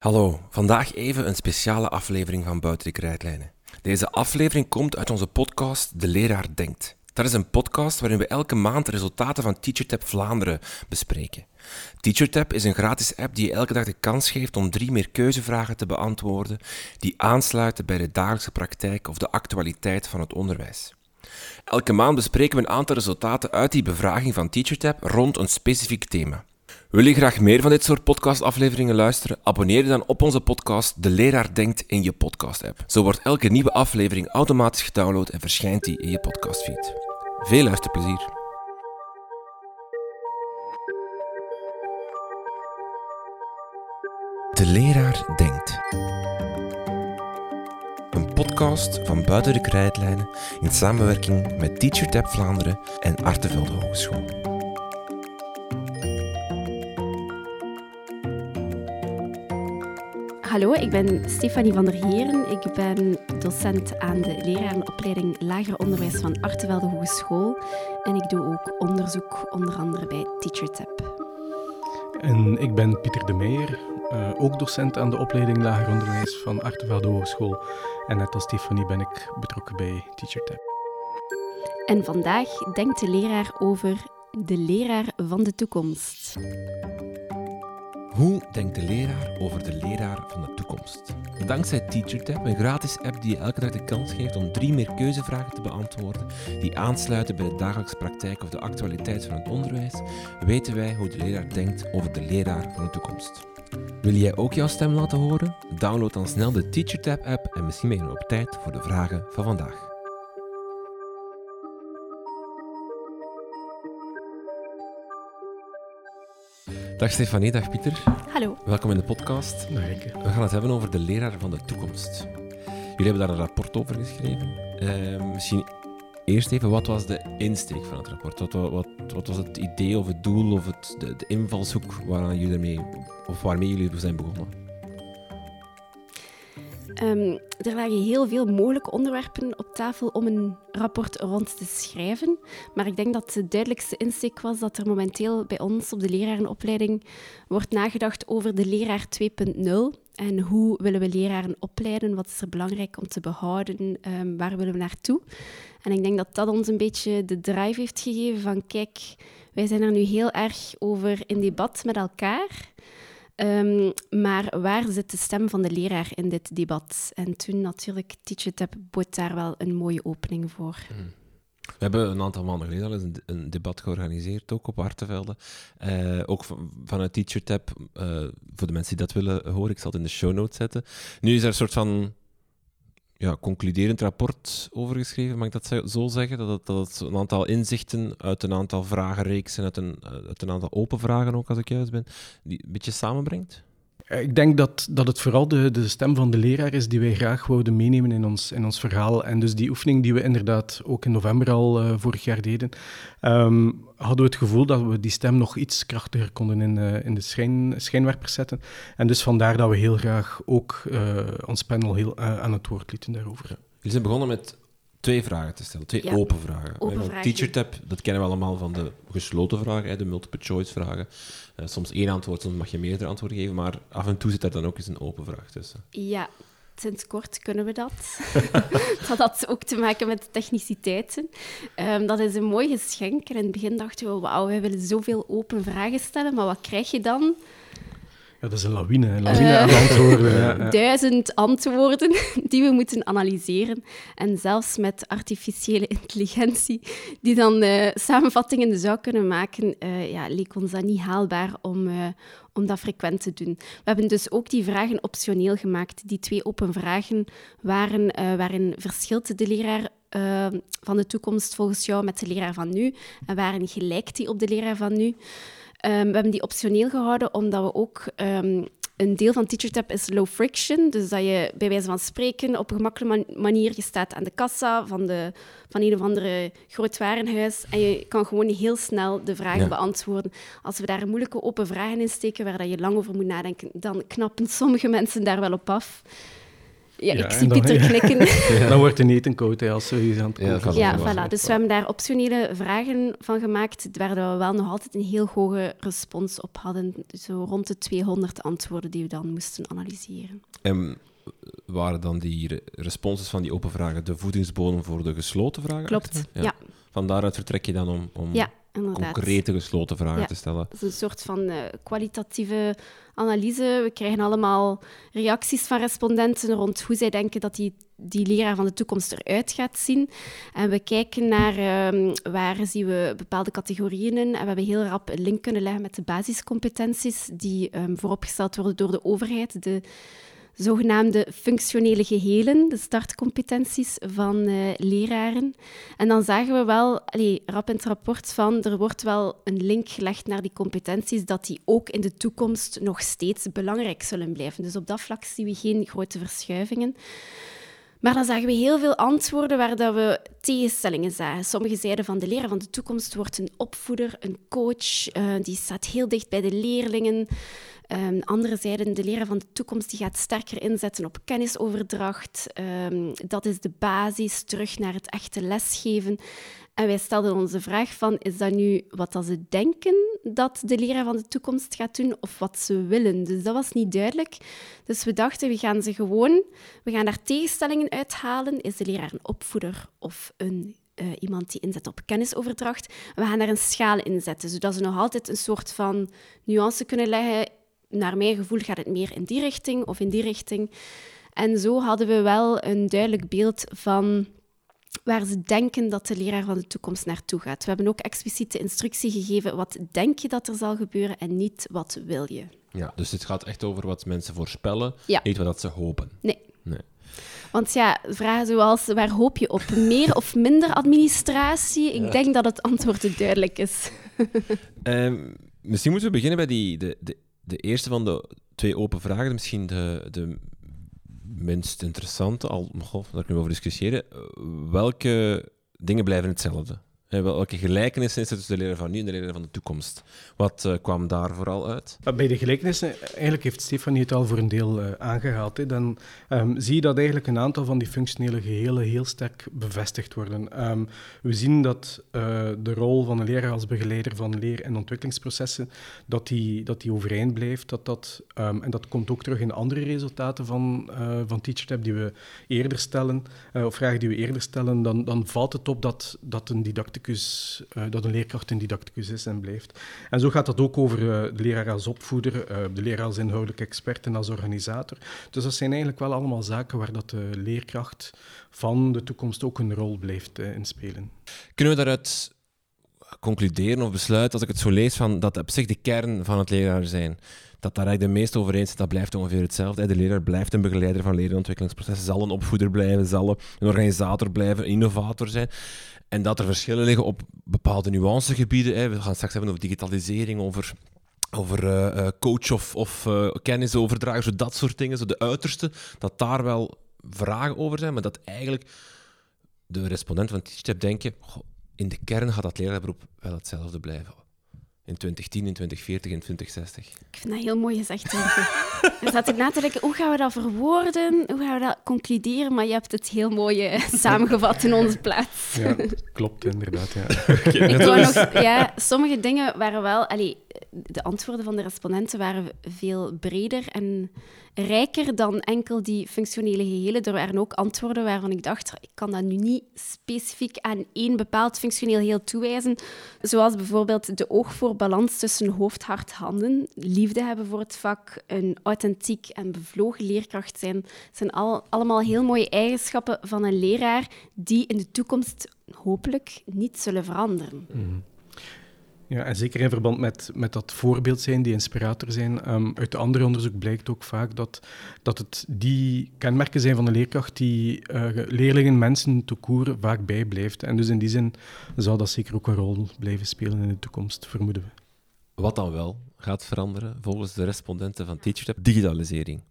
Hallo, vandaag even een speciale aflevering van Buiten de Krijtlijnen. Deze aflevering komt uit onze podcast De Leraar Denkt. Dat is een podcast waarin we elke maand de resultaten van TeacherTap Vlaanderen bespreken. TeacherTap is een gratis app die je elke dag de kans geeft om drie meer keuzevragen te beantwoorden die aansluiten bij de dagelijkse praktijk of de actualiteit van het onderwijs. Elke maand bespreken we een aantal resultaten uit die bevraging van TeacherTap rond een specifiek thema. Wil je graag meer van dit soort podcastafleveringen luisteren? Abonneer je dan op onze podcast De Leraar Denkt in je podcast-app. Zo wordt elke nieuwe aflevering automatisch gedownload en verschijnt die in je podcastfeed. Veel luisterplezier. De Leraar Denkt. Een podcast van Buiten de Krijtlijnen in samenwerking met TeacherTap Vlaanderen en Artevelde Hogeschool. Hallo, ik ben Stefanie van der Heeren. Ik ben docent aan de lerarenopleiding Lager Onderwijs van Artevelde Hogeschool. En ik doe ook onderzoek, onder andere bij TeacherTap. En ik ben Pieter de Meijer, uh, ook docent aan de opleiding Lager Onderwijs van Artevelde Hogeschool. En net als Stefanie ben ik betrokken bij TeacherTap. En vandaag denkt de leraar over de leraar van de toekomst. Hoe denkt de leraar over de leraar van de toekomst? Dankzij TeacherTap, een gratis app die je elke dag de kans geeft om drie meer keuzevragen te beantwoorden die aansluiten bij de dagelijkse praktijk of de actualiteit van het onderwijs, weten wij hoe de leraar denkt over de leraar van de toekomst. Wil jij ook jouw stem laten horen? Download dan snel de TeacherTap app en misschien ben je op tijd voor de vragen van vandaag. Dag Stefanie, dag Pieter. Hallo. Welkom in de podcast. We gaan het hebben over de leraar van de toekomst. Jullie hebben daar een rapport over geschreven. Uh, misschien eerst even, wat was de insteek van het rapport? Wat, wat, wat was het idee of het doel of het, de, de invalshoek waaraan jullie ermee, of waarmee jullie zijn begonnen? Um, er lagen heel veel mogelijke onderwerpen op tafel om een rapport rond te schrijven. Maar ik denk dat de duidelijkste insteek was dat er momenteel bij ons op de lerarenopleiding wordt nagedacht over de leraar 2.0. En hoe willen we leraren opleiden? Wat is er belangrijk om te behouden? Um, waar willen we naartoe? En ik denk dat dat ons een beetje de drive heeft gegeven van kijk, wij zijn er nu heel erg over in debat met elkaar. Um, maar waar zit de stem van de leraar in dit debat? En toen natuurlijk, TeachTap bood daar wel een mooie opening voor. Hmm. We hebben een aantal maanden geleden al eens een, debat georganiseerd, ook op Hartenvelde. Uh, ook van, vanuit TeacherTap, uh, voor de mensen die dat willen horen, ik zal het in de show notes zetten. Nu is er een soort van ja, concluderend rapport over geschreven, mag ik dat zo zeggen? Dat het, dat een aantal inzichten uit een aantal vragenreeksen, uit een, uit een aantal open vragen ook, als ik juist ben, die een beetje samenbrengt? Eh, ik denk dat, dat het vooral de, de stem van de leraar is die wij graag wouden meenemen in ons, in ons verhaal. En dus die oefening die we inderdaad ook in november al uh, vorig jaar deden, um, hadden we het gevoel dat we die stem nog iets krachtiger konden in, uh, in de schijn, schijnwerpers zetten. En dus vandaar dat we heel graag ook ons panel heel aan het woord lieten daarover. Jullie zijn begonnen met twee vragen te stellen, twee open vragen. Open vragen. TeacherTap, dat kennen we allemaal van de gesloten vragen, de multiple choice vragen. Uh, soms één antwoord, soms mag je meerdere antwoorden geven, maar af en toe zit er dan ook eens een open vraag tussen. Ja, sinds kort kunnen we dat. dat had ook te maken met techniciteiten. Um, dat is een mooi geschenk. En in het begin dachten we, wauw, wij willen zoveel open vragen stellen, maar wat krijg je dan? Ja, dat is een lawine, een lawine aan antwoorden. Ja, Duizend antwoorden die we moeten analyseren. En zelfs met artificiële intelligentie, die dan uh, samenvattingen zou kunnen maken, uh, ja, leek ons dat niet haalbaar om, uh, om dat frequent te doen. We hebben dus ook die vragen optioneel gemaakt. Die twee open vragen waren waarin verschilt de leraar van de toekomst volgens jou met de leraar van nu en waren gelijk die op de leraar van nu. Um, we hebben die optioneel gehouden omdat we ook um, een deel van TeacherTap is low friction. Dus dat je bij wijze van spreken op een gemakkelijke manier, je staat aan de kassa van, de, van een of andere groot warenhuis en je kan gewoon heel snel de vragen beantwoorden. Als we daar moeilijke open vragen in steken waar dat je lang over moet nadenken, dan knappen sommige mensen daar wel op af. Ja, Ja, ik zie dan- Pieter ja. knikken. Dan wordt de eten koud hè, als zoiets aan het Ja, koken is. Ja, voilà. Dus we hebben daar optionele vragen van gemaakt, waar we wel nog altijd een heel hoge respons op hadden. Zo rond de 200 antwoorden die we dan moesten analyseren. En waren dan die re- responses van die open vragen de voedingsbodem voor de gesloten vragen? Klopt, ja. Van daaruit vertrek je dan om, om Ja, inderdaad. concrete gesloten vragen Ja. te stellen. Dat is een soort van eh, kwalitatieve analyse. We krijgen allemaal reacties van respondenten rond hoe zij denken dat die, die leraar van de toekomst eruit gaat zien. En we kijken naar ehm, waar zien we bepaalde categorieën in. En we hebben heel rap een link kunnen leggen met de basiscompetenties die ehm, vooropgesteld worden door de overheid. De zogenaamde functionele gehelen, de startcompetenties van eh, leraren. En dan zagen we wel, allee, rap in het rapport, van er wordt wel een link gelegd naar die competenties, dat die ook in de toekomst nog steeds belangrijk zullen blijven. Dus op dat vlak zien we geen grote verschuivingen. Maar dan zagen we heel veel antwoorden waar dat we tegenstellingen zagen. Sommigen zeiden van de leraar van de toekomst wordt een opvoeder, een coach, eh, die staat heel dicht bij de leerlingen. Um, anderen zeiden de leraar van de toekomst die gaat sterker inzetten op kennisoverdracht. Um, dat is de basis, terug naar het echte lesgeven. En wij stelden ons de vraag van, is dat nu wat dat ze denken dat de leraar van de toekomst gaat doen of wat ze willen? Dus dat was niet duidelijk. Dus we dachten, we gaan ze gewoon, we gaan daar tegenstellingen uithalen. Is de leraar een opvoeder of een uh, iemand die inzet op kennisoverdracht? We gaan daar een schaal in zetten, zodat ze nog altijd een soort van nuance kunnen leggen. Naar mijn gevoel gaat het meer in die richting of in die richting. En zo hadden we wel een duidelijk beeld van waar ze denken dat de leraar van de toekomst naartoe gaat. We hebben ook expliciete instructie gegeven. Wat denk je dat er zal gebeuren en niet wat wil je? Ja, dus het gaat echt over wat mensen voorspellen, ja. niet wat ze hopen. Nee. nee. Want ja, vragen zoals waar hoop je op? Meer of minder administratie? Ik ja. denk dat het antwoord duidelijk is. um, misschien moeten we beginnen bij die, de, de, de eerste van de twee open vragen. Misschien de, de minst interessante, al goh, daar kunnen we over discussiëren. Welke dingen blijven hetzelfde? Welke gelijkenissen is er tussen de leraar van nu en de leraar van de toekomst? Wat uh, kwam daar vooral uit? Bij de gelijkenissen, eigenlijk heeft Stefanie het al voor een deel uh, aangehaald. Hè. Dan um, zie je dat eigenlijk een aantal van die functionele gehelen heel sterk bevestigd worden. Um, we zien dat uh, de rol van een leraar als begeleider van leer- en ontwikkelingsprocessen, dat die, dat die overeind blijft. Dat dat, um, en dat komt ook terug in andere resultaten van, van die we eerder stellen, of vragen die we eerder stellen. Dan, dan valt het op dat, dat een Uh, dat een leerkracht een didacticus is en blijft. En zo gaat dat ook over uh, de leraar als opvoeder, uh, de leraar als inhoudelijk expert en als organisator. Dus dat zijn eigenlijk wel allemaal zaken waar dat de leerkracht van de toekomst ook een rol blijft inspelen. Kunnen we daaruit concluderen of besluiten, als ik het zo lees, van dat op zich de kern van het leraar zijn, dat daar eigenlijk de meeste over eens dat blijft ongeveer hetzelfde. De leraar blijft een begeleider van leren- en ontwikkelingsprocessen, zal een opvoeder blijven, zal een organisator blijven, een innovator zijn. En dat er verschillen liggen op bepaalde nuancegebieden. Hè. We gaan straks hebben over digitalisering, over, over uh, coach of, of uh, kennisoverdrager, zo dat soort dingen, zo de uiterste. Dat daar wel vragen over zijn, maar dat eigenlijk de respondenten van TeachTap denken, in de kern gaat dat leraarberoep wel hetzelfde blijven. In 2010, in 2040, in 2060. Ik vind dat heel mooi gezegd. Er zat ik na te denken, hoe gaan we dat verwoorden? Hoe gaan we dat concluderen? Maar je hebt het heel mooi uh, samengevat in onze plaats. Ja, klopt inderdaad. Ja. ik wou nog, ja, sommige dingen waren wel... Allee, de antwoorden van de respondenten waren veel breder en rijker dan enkel die functionele gehelen. Er waren ook antwoorden waarvan ik dacht, ik kan dat nu niet specifiek aan één bepaald functioneel geheel toewijzen. Zoals bijvoorbeeld de oog voor balans tussen hoofd, hart, handen, liefde hebben voor het vak, een authentiek en bevlogen leerkracht zijn. zijn al, allemaal heel mooie eigenschappen van een leraar die in de toekomst hopelijk niet zullen veranderen. Mm. Ja, en zeker in verband met, met dat voorbeeld zijn, die inspirator zijn. Um, uit andere onderzoek blijkt ook vaak dat, dat het die kenmerken zijn van de leerkracht die uh, leerlingen, mensen, toekoer vaak bijblijft. En dus in die zin zal dat zeker ook een rol blijven spelen in de toekomst, vermoeden we. Wat dan wel gaat veranderen, volgens de respondenten van TeacherTap, digitalisering.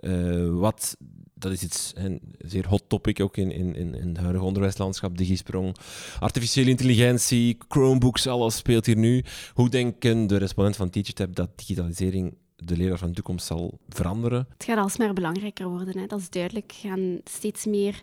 Uh, wat, dat is iets, een zeer hot topic ook in, in, in het huidige onderwijslandschap, digisprong, artificiële intelligentie, Chromebooks, alles speelt hier nu. Hoe denken de respondenten van TeacherTap dat digitalisering de leraar van de toekomst zal veranderen? Het gaat alsmaar belangrijker worden, hè. dat is duidelijk. We gaan steeds meer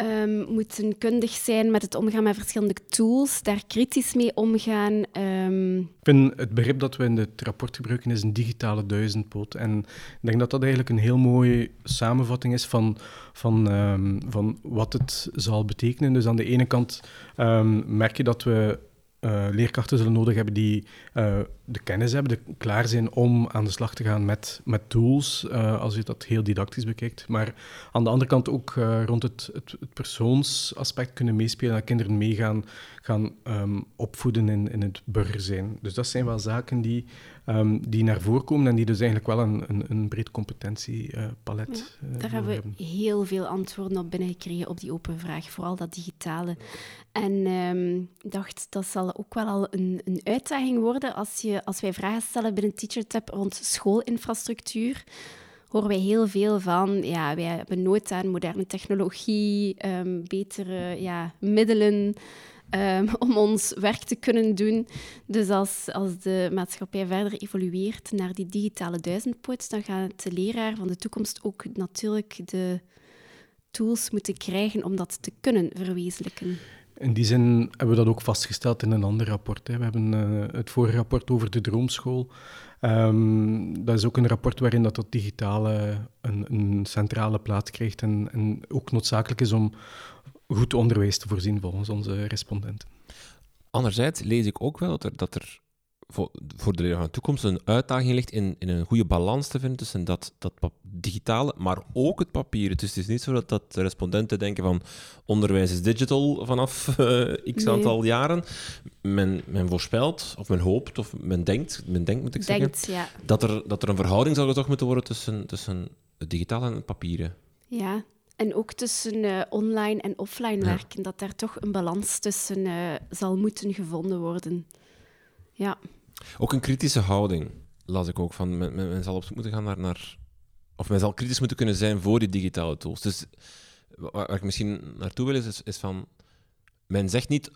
um, moeten kundig zijn met het omgaan met verschillende tools, daar kritisch mee omgaan. Um... Ik vind het begrip dat we in het rapport gebruiken is een digitale duizendpoot. En ik denk dat dat eigenlijk een heel mooie samenvatting is van, van, um, van wat het zal betekenen. Dus aan de ene kant merk je dat we uh, leerkrachten zullen nodig hebben die uh, de kennis hebben, de klaar zijn om aan de slag te gaan met, met tools, uh, als je dat heel didactisch bekijkt. Maar aan de andere kant ook rond het, het, het, persoonsaspect kunnen meespelen en kinderen meegaan gaan um, opvoeden in, in het burger zijn. Dus dat zijn wel zaken die, um, die naar voren komen en die dus eigenlijk wel een, een, een breed competentiepalet ja, Daar hebben we heel veel antwoorden op binnengekregen op die open vraag, vooral dat digitale. En um, ik dacht, dat zal ook wel al een, een uitdaging worden als, je, als wij vragen stellen binnen TeacherTap rond schoolinfrastructuur horen wij heel veel van, ja, wij hebben nood aan moderne technologie, um, betere ja, middelen um, om ons werk te kunnen doen. Dus als, als de maatschappij verder evolueert naar die digitale duizendpoot, dan gaat de leraar van de toekomst ook natuurlijk de tools moeten krijgen om dat te kunnen verwezenlijken. In die zin hebben we dat ook vastgesteld in een ander rapport. Hè. We hebben uh, het vorige rapport over de droomschool. Um, dat is ook een rapport waarin dat, dat digitale een, een centrale plaats krijgt en, en, ook noodzakelijk is om goed onderwijs te voorzien volgens onze respondenten. Anderzijds lees ik ook wel dat er, dat er voor, voor de van de toekomst een uitdaging ligt in, in een goede balans te vinden tussen dat, dat digitale, maar ook het papieren. Dus het is niet zo dat, dat de respondenten denken van onderwijs is digital vanaf uh, x aantal jaren. Men, men voorspelt, of men hoopt, of men denkt, men denkt moet ik denkt, zeggen, ja. dat, er, dat er een verhouding zal gezocht moeten worden tussen, tussen het digitale en het papieren. Ja, en ook tussen uh, online en offline werken, dat daar toch een balans tussen uh, zal moeten gevonden worden. Ja. Ook een kritische houding, las ik ook van. Men, men, zal op zoek moeten gaan naar, naar. Of men zal kritisch moeten kunnen zijn voor die digitale tools. Dus waar, ik misschien naartoe wil, is, is van. Men zegt niet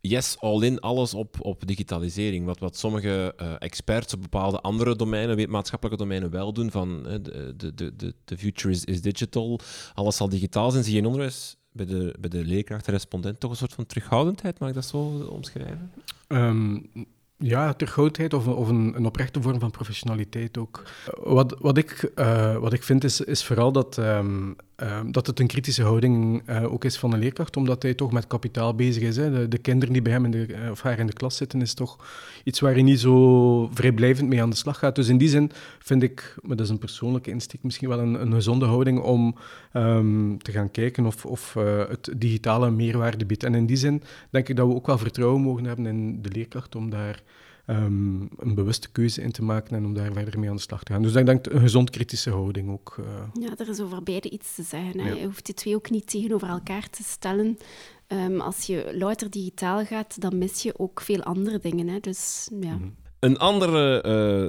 yes, all in, alles op, op digitalisering. Wat, wat sommige uh, experts op bepaalde andere domeinen, maatschappelijke domeinen, wel doen. Van uh, de, de, de, de future is, is digital, alles zal digitaal zijn. Zie je in onderwijs bij de, bij de leerkracht, respondent, toch een soort van terughoudendheid? Mag ik dat zo omschrijven? Um, ja, terughoudheid of, of een, een, oprechte vorm van professionaliteit ook. Wat, wat, ik, uh, wat ik vind is, is vooral dat, um, uh, dat het een kritische houding uh, ook is van een leerkracht, omdat hij toch met kapitaal bezig is. Hè. De, de, kinderen die bij hem in de, of haar in de klas zitten, is toch iets waar hij niet zo vrijblijvend mee aan de slag gaat. Dus in die zin vind ik, maar dat is een persoonlijke insteek, misschien wel een, een gezonde houding om um, te gaan kijken of, of het digitale meerwaarde biedt. En in die zin denk ik dat we ook wel vertrouwen mogen hebben in de leerkracht om daar um, een bewuste keuze in te maken en om daar verder mee aan de slag te gaan. Dus ik denk een gezond kritische houding ook. Uh... Ja, er is over beide iets te zeggen. Hè. Je hoeft die twee ook niet tegenover elkaar te stellen. Um, als je louter digitaal gaat, dan mis je ook veel andere dingen. Hè. Dus, ja. Mm -hmm. Een andere,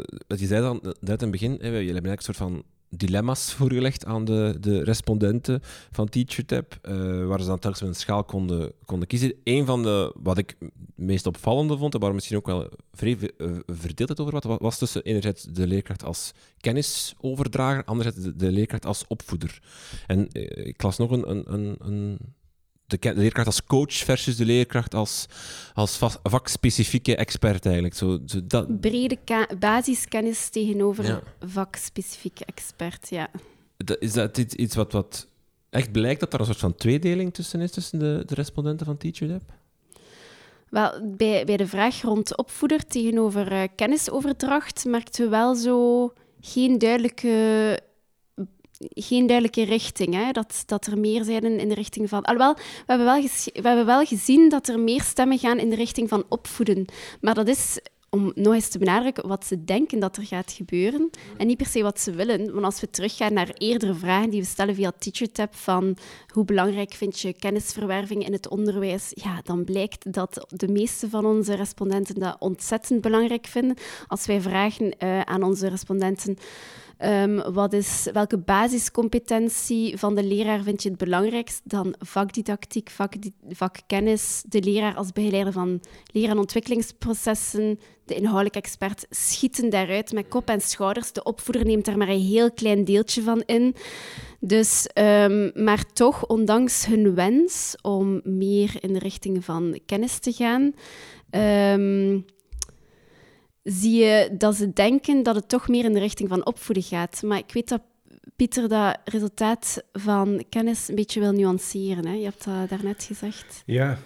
uh, wat je zei dan net in het begin, hè, jullie hebben eigenlijk een soort van dilemma's voorgelegd aan de, de respondenten van TeacherTap, uh, waar ze dan telkens met een schaal konden, konden kiezen. Een van de, wat ik meest opvallende vond, en waar misschien ook wel vrij uh, verdeeldheid over wat, was tussen enerzijds de leerkracht als kennisoverdrager, anderzijds de, leerkracht als opvoeder. En uh, ik las nog een, een, een de, leerkracht als coach versus de leerkracht als, als vakspecifieke expert eigenlijk. Zo, zo dat... Brede basiskennis tegenover ja. vakspecifieke expert, ja. is dat iets wat, wat echt blijkt dat er een soort van tweedeling tussen is tussen de, de respondenten van TeacherLab? Wel, bij, bij de vraag rond opvoeder tegenover uh, kennisoverdracht merkten we wel zo geen duidelijke geen duidelijke richting. Hè? Dat, dat er meer zijn in de richting van. Alhoewel, we hebben, wel we hebben wel gezien dat er meer stemmen gaan in de richting van opvoeden. Maar dat is om nog eens te benadrukken wat ze denken dat er gaat gebeuren en niet per se wat ze willen. Want als we teruggaan naar eerdere vragen die we stellen via TeacherTap van hoe belangrijk vind je kennisverwerving in het onderwijs, ja, dan blijkt dat de meeste van onze respondenten dat ontzettend belangrijk vinden. Als wij vragen uh, aan onze respondenten Um, wat is, welke basiscompetentie van de leraar vind je het belangrijkst? Dan vakdidactiek, vakkennis, de leraar als begeleider van leer- en ontwikkelingsprocessen, de inhoudelijke expert schieten daaruit met kop en schouders. De opvoeder neemt daar maar een heel klein deeltje van in. Dus, um, maar toch, ondanks hun wens om meer in de richting van kennis te gaan, um, zie je dat ze denken dat het toch meer in de richting van opvoeden gaat. Maar ik weet dat Pieter dat resultaat van kennis een beetje wil nuanceren. Hè? Je hebt dat daarnet gezegd. Ja,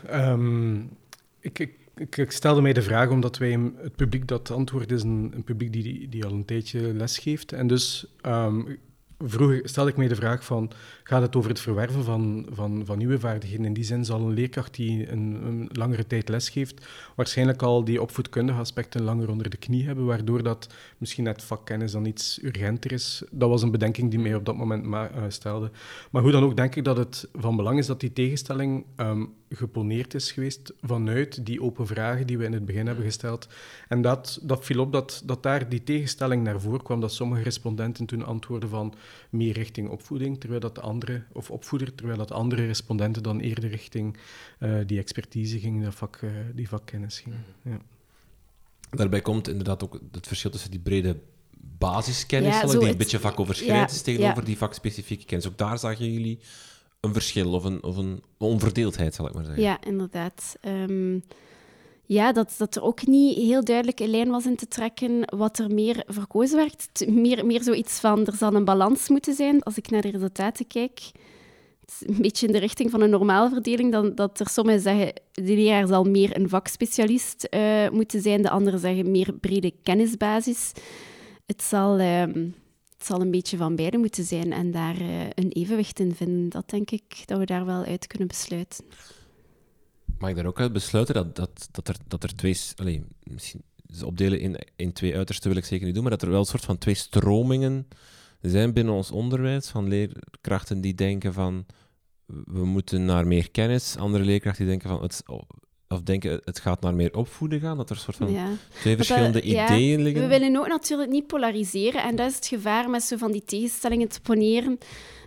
ik, ik, ik, stelde mij de vraag omdat wij het publiek dat antwoord is een, een publiek die, die al een tijdje lesgeeft. En dus um, vroeger stelde ik mij de vraag van, gaat het over het verwerven van, van, van nieuwe vaardigheden? In die zin zal een leerkracht die een, langere tijd lesgeeft, waarschijnlijk al die opvoedkundige aspecten langer onder de knie hebben, waardoor dat misschien net vakkennis dan iets urgenter is. Dat was een bedenking die mij op dat moment ma- uh, stelde. Maar hoe dan ook denk ik dat het van belang is dat die tegenstelling um, geponeerd is geweest vanuit die open vragen die we in het begin hebben gesteld. En dat, dat viel op dat, dat daar die tegenstelling naar voren kwam, dat sommige respondenten toen antwoorden van meer richting opvoeding, terwijl dat de andere, of opvoeder, terwijl dat andere respondenten dan eerder richting uh, die expertise gingen, dat vak, uh, die vakkennis gingen. Ja. Daarbij komt inderdaad ook het verschil tussen die brede basiskennis, ja, die het, een beetje vakoverschrijdend ja, is, tegenover ja. die vakspecifieke kennis. Ook daar zagen jullie een verschil of een, of een onverdeeldheid, zal ik maar zeggen. Ja, inderdaad. Um, ja, dat, dat er ook niet heel duidelijk een lijn was in te trekken wat er meer verkozen werd. Meer, meer zoiets van, er zal een balans moeten zijn. Als ik naar de resultaten kijk, een beetje in de richting van een normale verdeling, dan, dat er sommigen zeggen, de leraar zal meer een vakspecialist uh, moeten zijn, de anderen zeggen meer brede kennisbasis. Het zal... Uh, het zal een beetje van beide moeten zijn en daar uh, een evenwicht in vinden. Dat denk ik dat we daar wel uit kunnen besluiten. Mag ik daar ook uit besluiten dat, dat, dat, er, dat er twee... Allez, misschien ze opdelen in, in twee uitersten wil ik zeker niet doen, maar dat er wel een soort van twee stromingen zijn binnen ons onderwijs, van leerkrachten die denken van we moeten naar meer kennis, andere leerkrachten die denken van het, of denken het gaat naar meer opvoeden gaan, dat er een soort van ja. twee verschillende dat, ideeën ja, liggen. We willen ook natuurlijk niet polariseren en dat is het gevaar met zo van die tegenstellingen te poneren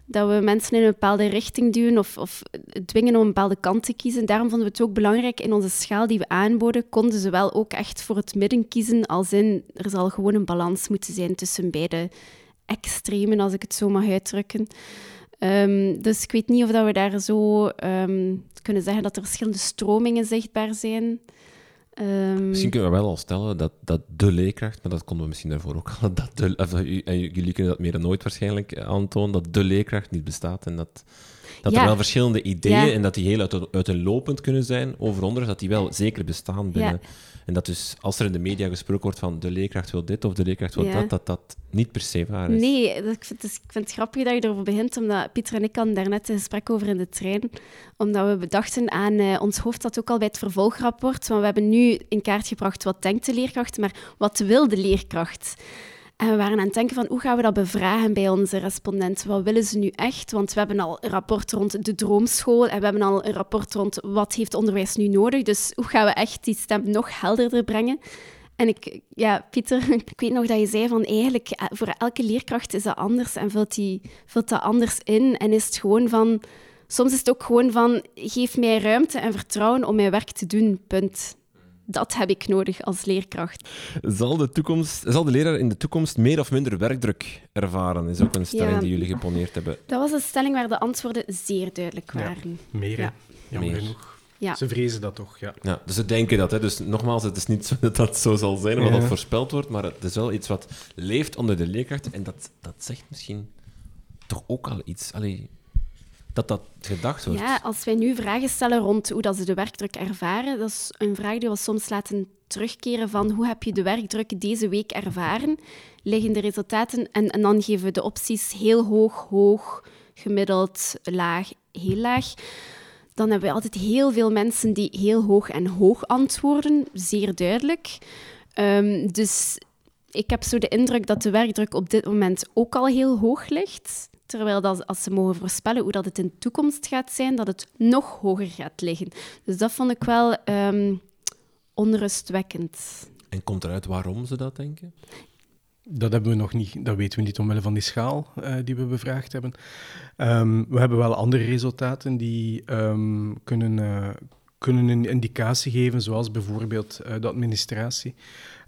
dat we mensen in een bepaalde richting duwen of, of dwingen om een bepaalde kant te kiezen. Daarom vonden we het ook belangrijk in onze schaal die we aanboden, konden ze wel ook echt voor het midden kiezen, als in er zal gewoon een balans moeten zijn tussen beide extremen, als ik het zo mag uitdrukken. Um, dus ik weet niet of dat we daar zo um, kunnen zeggen dat er verschillende stromingen zichtbaar zijn. Um, misschien kunnen we wel al stellen dat, dat de leerkracht, maar dat konden we misschien daarvoor ook al, dat en jullie kunnen dat meer dan nooit waarschijnlijk eh, aantonen, dat de leerkracht niet bestaat en dat, dat ja. er wel verschillende ideeën ja. en dat die heel uit, uiteenlopend kunnen zijn over onder, dat die wel zeker bestaan binnen. Ja. En dat dus, als er in de media gesproken wordt van de leerkracht wil dit of de leerkracht wil dat, dat dat niet per se waar is. Nee, ik vind, het, ik vind het grappig dat je erover begint, omdat Pieter en ik hadden daar net een gesprek over in de trein, omdat we bedachten aan, uh, ons hoofd dat ook al bij het vervolgrapport, want we hebben nu in kaart gebracht wat denkt de leerkracht, maar wat wil de leerkracht? En we waren aan het denken van hoe gaan we dat bevragen bij onze respondenten? Wat willen ze nu echt? Want we hebben al een rapport rond de droomschool en we hebben al een rapport rond wat heeft onderwijs nu nodig. Dus hoe gaan we echt die stem nog helderder brengen? En ik, ja, Pieter, ik weet nog dat je zei van eigenlijk eh, voor elke leerkracht is dat anders en vult, die, vult dat anders in. En is het gewoon van, soms is het ook gewoon van geef mij ruimte en vertrouwen om mijn werk te doen, punt dat heb ik nodig als leerkracht. Zal de, toekomst, zal de leraar in de toekomst meer of minder werkdruk ervaren? is ook een stelling ja, die jullie geponeerd hebben. Dat was een stelling waar de antwoorden zeer duidelijk waren. Ja, meer, ja. jammer meer. genoeg. Ja. Ze vrezen dat toch, ja. ja. Dus ze denken dat. Hè. Dus nogmaals, het is niet zo dat dat zo zal zijn, wat dat voorspeld wordt, maar het is wel iets wat leeft onder de leerkracht. En dat, dat zegt misschien toch ook al iets. Allee, dat dat gedacht wordt. Ja, als wij nu vragen stellen rond hoe dat ze de werkdruk ervaren, dat is een vraag die we soms laten terugkeren van hoe heb je de werkdruk deze week ervaren, liggen de resultaten en, dan geven we de opties heel hoog, hoog, gemiddeld, laag, heel laag. Dan hebben we altijd heel veel mensen die heel hoog en hoog antwoorden, zeer duidelijk. Um, dus ik heb zo de indruk dat de werkdruk op dit moment ook al heel hoog ligt. Terwijl dat, als ze mogen voorspellen hoe dat het in de toekomst gaat zijn, dat het nog hoger gaat liggen. Dus dat vond ik wel um, onrustwekkend. En komt eruit waarom ze dat denken? Dat, hebben we nog niet, dat weten we niet omwille van die schaal uh, die we bevraagd hebben. Um, we hebben wel andere resultaten die um, kunnen, uh, kunnen een indicatie geven, zoals bijvoorbeeld uh, de administratie.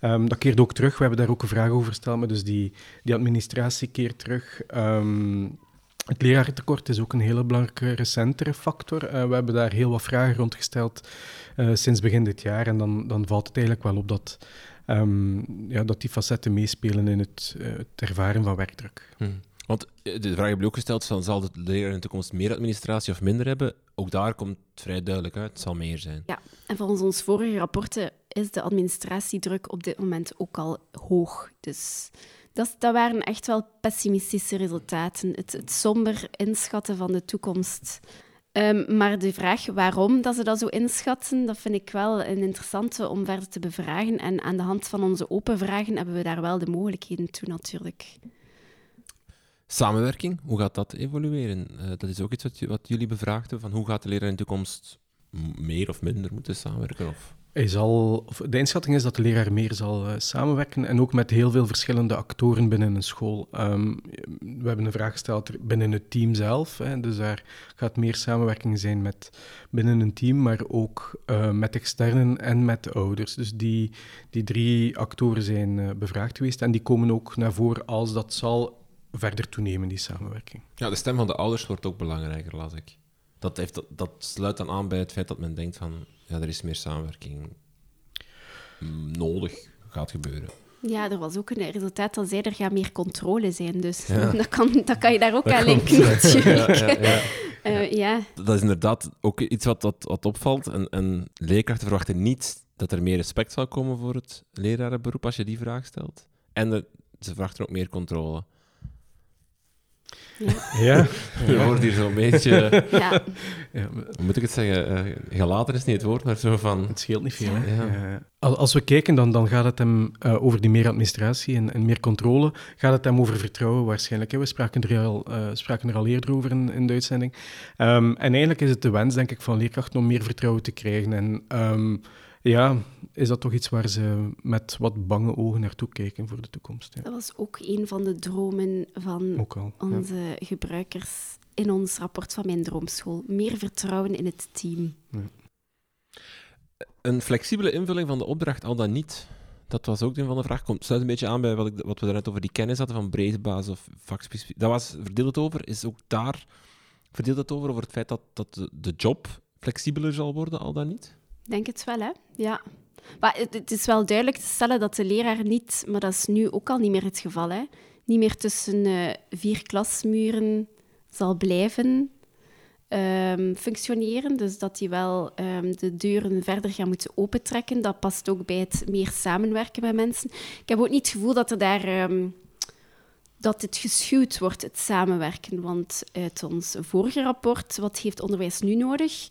Um, dat keert ook terug. We hebben daar ook een vraag over gesteld, maar dus die, die administratie keert terug. Um, het leraartekort is ook een hele belangrijke recentere factor. Uh, we hebben daar heel wat vragen rond gesteld uh, sinds begin dit jaar. En dan, dan valt het eigenlijk wel op dat, um, ja, dat die facetten meespelen in het, uh, het ervaren van werkdruk. Hmm. Want de vraag heb je ook gesteld, zal het leraar in de toekomst meer administratie of minder hebben? Ook daar komt vrij duidelijk uit, het zal meer zijn. Ja, en volgens ons vorige rapporten is de administratiedruk op dit moment ook al hoog. Dus dat, waren echt wel pessimistische resultaten. Het, het somber inschatten van de toekomst. Um, maar de vraag waarom dat ze dat zo inschatten, dat vind ik wel een interessante om verder te bevragen. En aan de hand van onze open vragen hebben we daar wel de mogelijkheden toe natuurlijk. Samenwerking, hoe gaat dat evolueren? Uh, dat is ook iets wat, wat jullie bevraagden, van hoe gaat de leraar in de toekomst meer of minder moeten samenwerken? Of? Hij zal, de inschatting is dat de leraar meer zal uh, samenwerken en ook met heel veel verschillende actoren binnen een school. Um, we hebben een vraag gesteld binnen het team zelf, hè, dus daar gaat meer samenwerking zijn met binnen een team, maar ook uh, met externen en met de ouders. Dus die, die drie actoren zijn bevraagd geweest en die komen ook naar voren als dat zal verder toenemen, die samenwerking. Ja, de stem van de ouders wordt ook belangrijker, las ik. Dat, heeft, dat, dat sluit dan aan bij het feit dat men denkt van ja, er is meer samenwerking nodig, gaat gebeuren. Ja, er was ook een resultaat dat zei er gaat meer controle zijn. Dus dat, kan, dat kan je daar ook aan linken natuurlijk. Ja, ja, uh, ja, Dat is inderdaad ook iets wat, wat, wat opvalt. En, en leerkrachten verwachten niet dat er meer respect zal komen voor het lerarenberoep als je die vraag stelt. En ze verwachten ook meer controle. Ja. ja. Je wordt hier zo'n beetje... Ja. moet ik het zeggen? Uh, gelaten is niet het woord, maar zo van... Het scheelt niet veel, hè? Ja. Als we kijken, dan, dan gaat het hem uh, over die meer administratie en, en, meer controle. Gaat het hem over vertrouwen waarschijnlijk. Hè? We spraken er al, uh, spraken er al eerder over in, in de uitzending. Um, en eigenlijk is het de wens, denk ik, van leerkrachten om meer vertrouwen te krijgen. En... Um, ja, is dat toch iets waar ze met wat bange ogen naartoe kijken voor de toekomst. Ja. Dat was ook een van de dromen van onze gebruikers in ons rapport van Mijn Droomschool. Meer vertrouwen in het team. Ja. Een flexibele invulling van de opdracht, al dan niet. Dat was ook een van de vragen. Komt sluit een beetje aan bij wat, ik, wat we daarnet over die kennis hadden van breedbasis of vakspecifiek. Dat was verdeeld het over. Is ook daar verdeeld het over, over het feit dat, dat de, de job flexibeler zal worden, al dan niet? Denk het wel, hè? Ja. Maar het, is wel duidelijk te stellen dat de leraar niet, maar dat is nu ook al niet meer het geval, hè? Niet meer tussen uh, vier klasmuren zal blijven um, functioneren. Dus dat hij wel um, de deuren verder gaat moeten opentrekken. Dat past ook bij het meer samenwerken met mensen. Ik heb ook niet het gevoel dat er daar. Um, dat het geschuwd wordt, het samenwerken. Want uit ons vorige rapport, wat heeft onderwijs nu nodig?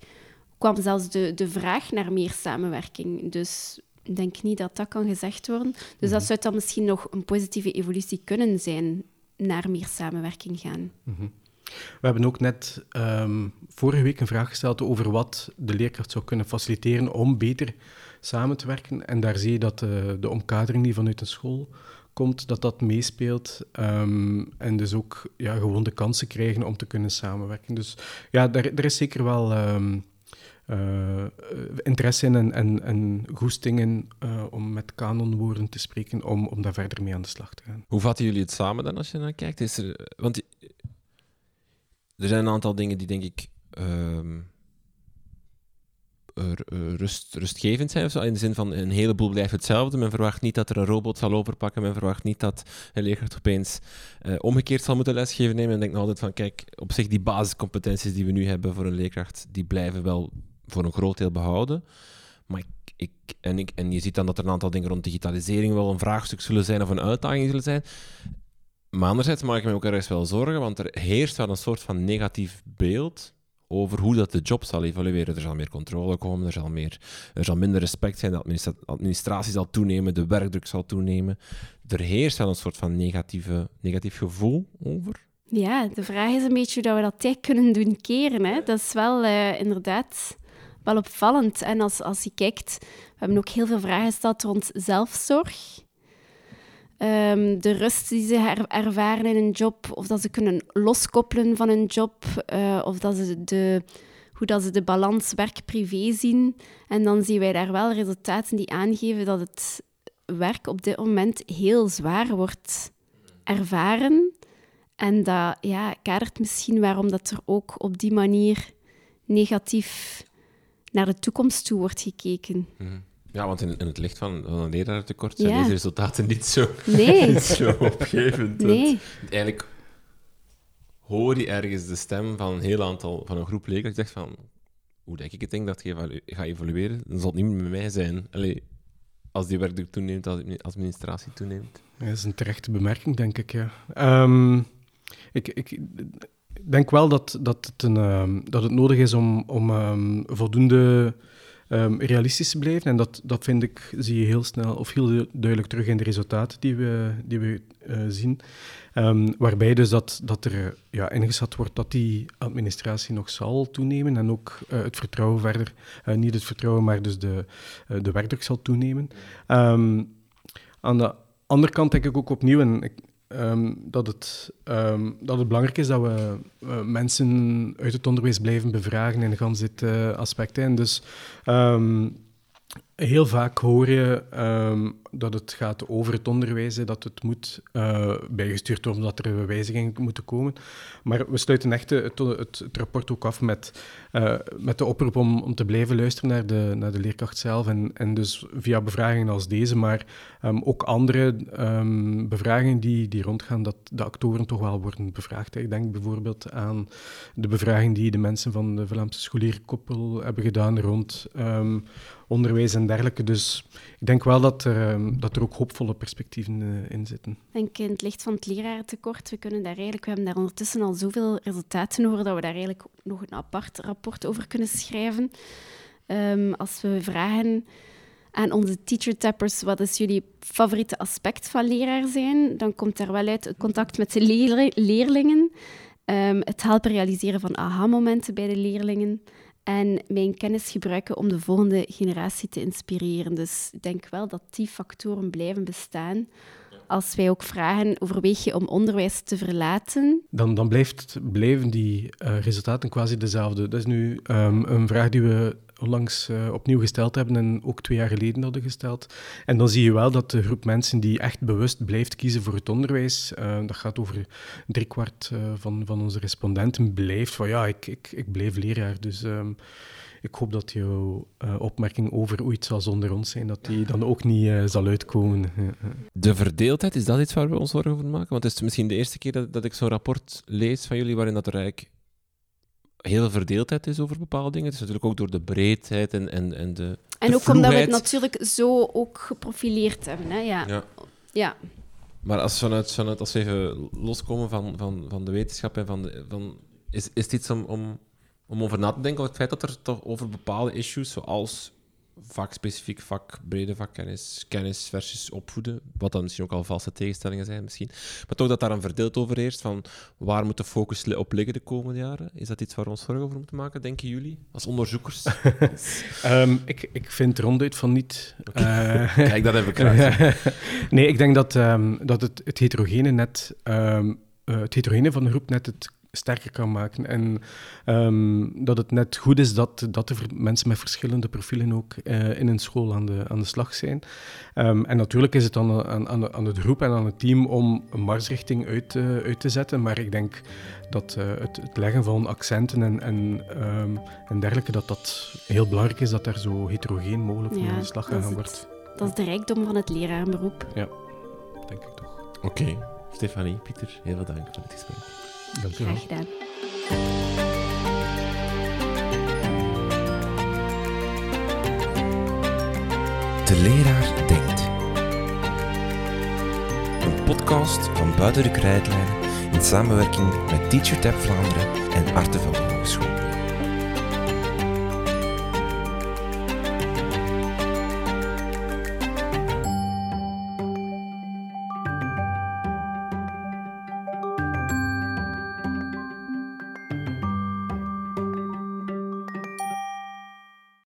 Kwam zelfs de, de vraag naar meer samenwerking. Dus ik denk niet dat dat kan gezegd worden. Dus dat mhm. zou dan misschien nog een positieve evolutie kunnen zijn naar meer samenwerking gaan. Mhm. We hebben ook net um, vorige week een vraag gesteld over wat de leerkracht zou kunnen faciliteren om beter samen te werken. En daar zie je dat uh, de omkadering die vanuit de school komt, dat dat meespeelt. Um, en dus ook ja, gewoon de kansen krijgen om te kunnen samenwerken. Dus ja, daar, er is zeker wel... Um, uh, interesse in en, en, en uh, om met kanonwoorden te spreken, om, om daar verder mee aan de slag te gaan. Hoe vatten jullie het samen dan als je naar kijkt? Is er, want er zijn een aantal dingen die denk ik uh, rust, rustgevend zijn, in de zin van een heleboel blijft hetzelfde. Men verwacht niet dat er een robot zal overpakken, men verwacht niet dat een leerkracht opeens omgekeerd zal moeten lesgeven. nemen. men denkt nog altijd van, kijk, op zich die basiscompetenties die we nu hebben voor een leerkracht, die blijven wel voor een groot deel behouden. Maar ik, ik, en, ik, en je ziet dan dat er een aantal dingen rond digitalisering wel een vraagstuk zullen zijn of een uitdaging zullen zijn. Maar anderzijds maak ik me ook ergens wel zorgen, want er heerst wel een soort van negatief beeld over hoe dat de job zal evolueren. Er zal meer controle komen, er zal, meer, er zal minder respect zijn, de administratie zal toenemen, de werkdruk zal toenemen. Er heerst wel een soort van negatieve, negatief gevoel over. Ja, de vraag is een beetje hoe we dat tijd kunnen doen keren. Hè? Dat is wel uh, inderdaad wel opvallend. En als, als je kijkt, we hebben ook heel veel vragen gesteld rond zelfzorg. Um, de rust die ze ervaren in een job, of dat ze kunnen loskoppelen van een job, uh, of dat ze de hoe dat ze de balans werk-privé zien. En dan zien wij daar wel resultaten die aangeven dat het werk op dit moment heel zwaar wordt ervaren. En dat ja, kadert misschien waarom dat er ook op die manier negatief naar de toekomst toe wordt gekeken. Mhm. Ja, want in, in het licht van, van een lerarentekort zijn deze resultaten niet zo, nee. niet zo opgevend. Nee. Eigenlijk hoor je ergens de stem van een heel aantal, van een groep leerlingen die zegt van, hoe denk ik het denk dat je gaat evolueren, dan zal het niet meer met mij zijn. Allee, als die werkdruk toeneemt, als de administratie toeneemt. Ja, dat is een terechte bemerking, denk ik, ja. Um, ik, ik denk wel dat, dat, het, een, um, dat het nodig is om, om um, voldoende um, realistisch te blijven. En dat, dat vind ik, zie je heel snel of heel duidelijk terug in de resultaten die we, die we uh, zien. Waarbij dus dat, dat er ja, ingeschat wordt dat die administratie nog zal toenemen en ook uh, het vertrouwen verder, uh, niet het vertrouwen, maar dus de, de werkdruk zal toenemen. Aan de andere kant denk ik ook opnieuw, en ik, Um, dat, het, um, dat het belangrijk is dat we uh, mensen uit het onderwijs blijven bevragen in gans dit aspect. En dus um, heel vaak hoor je dat het gaat over het onderwijs, dat het moet uh, bijgestuurd worden, dat er wijzigingen moeten komen. Maar we sluiten echt het, het, rapport ook af met, uh, met de oproep om, om te blijven luisteren naar de, naar de leerkracht zelf. En, en dus via bevragingen als deze, maar um, ook andere um, bevragingen die, die rondgaan, dat de actoren toch wel worden bevraagd. Ik denk bijvoorbeeld aan de bevraging die de mensen van de Vlaamse scholierkoppel hebben gedaan rond onderwijs en dergelijke. Dus ik denk wel dat er, dat er ook hoopvolle perspectieven uh, in zitten. Ik denk in het licht van het lerarentekort, we kunnen daar eigenlijk, we hebben daar ondertussen al zoveel resultaten over dat we daar eigenlijk nog een apart rapport over kunnen schrijven. Um, als we vragen aan onze teacher tappers wat is jullie favoriete aspect van leraar zijn, dan komt daar wel uit het contact met de leer leerlingen, um, het helpen realiseren van aha-momenten bij de leerlingen en mijn kennis gebruiken om de volgende generatie te inspireren. Dus ik denk wel dat die factoren blijven bestaan. Als wij ook vragen, overweeg je om onderwijs te verlaten? Dan, dan blijft, blijven die uh, resultaten quasi dezelfde. Dat is nu um, een vraag die we onlangs uh, opnieuw gesteld hebben en ook twee jaar geleden hadden gesteld. En dan zie je wel dat de groep mensen die echt bewust blijft kiezen voor het onderwijs, uh, dat gaat over driekwart uh, van, van onze respondenten, blijft van ja, ik, ik, ik blijf leraar. Dus um, ik hoop dat jouw opmerking over hoe iets zal zonder ons zijn, dat die dan ook niet zal uitkomen. De verdeeldheid, is dat iets waar we ons zorgen over maken? Want het is misschien de eerste keer dat, dat ik zo'n rapport lees van jullie waarin dat eigenlijk heel veel verdeeldheid is over bepaalde dingen. Het is natuurlijk ook door de breedheid en, en, en de. En de ook omdat we het natuurlijk zo ook geprofileerd hebben. Hè? Ja. ja. ja. Maar als, vanuit, vanuit, als we even loskomen van, van, van de wetenschap en van, de, van is, is dit iets om, om, om over na te denken? Over het feit dat er toch over bepaalde issues, zoals vakspecifiek vak, brede vakkennis, kennis versus opvoeden, wat dan misschien ook al valse tegenstellingen zijn misschien, maar toch dat daar een verdeeld over heerst van waar moet de focus op liggen de komende jaren? Is dat iets waar we ons zorgen over moeten maken, denken jullie, als onderzoekers? um, ik, ik vind ronduit van niet. Okay. Uh, Kijk, dat heb ik graag. nee, ik denk dat, um, dat het, het heterogene net, um, uh, het heterogene van de groep net het sterker kan maken. En um, dat het net goed is dat, dat er mensen met verschillende profielen ook uh, in een school aan de, aan de slag zijn. Um, en natuurlijk is het dan aan, aan, aan het groep en aan het team om een marsrichting uit, uh, uit te zetten. Maar ik denk dat uh, het, het, leggen van accenten en, en, um, en dergelijke, dat dat heel belangrijk is dat daar zo heterogeen mogelijk ja, aan de slag gegaan wordt. Dat is de rijkdom van het lerarenberoep. Ja, denk ik toch. Oké. Okay. Stefanie, Pieter, heel veel dank voor het gesprek. Dank u Graag gedaan. De leraar denkt. Een podcast van Buiten de Krijtlijnen in samenwerking met TeacherTap Vlaanderen en Artevelde Hogeschool.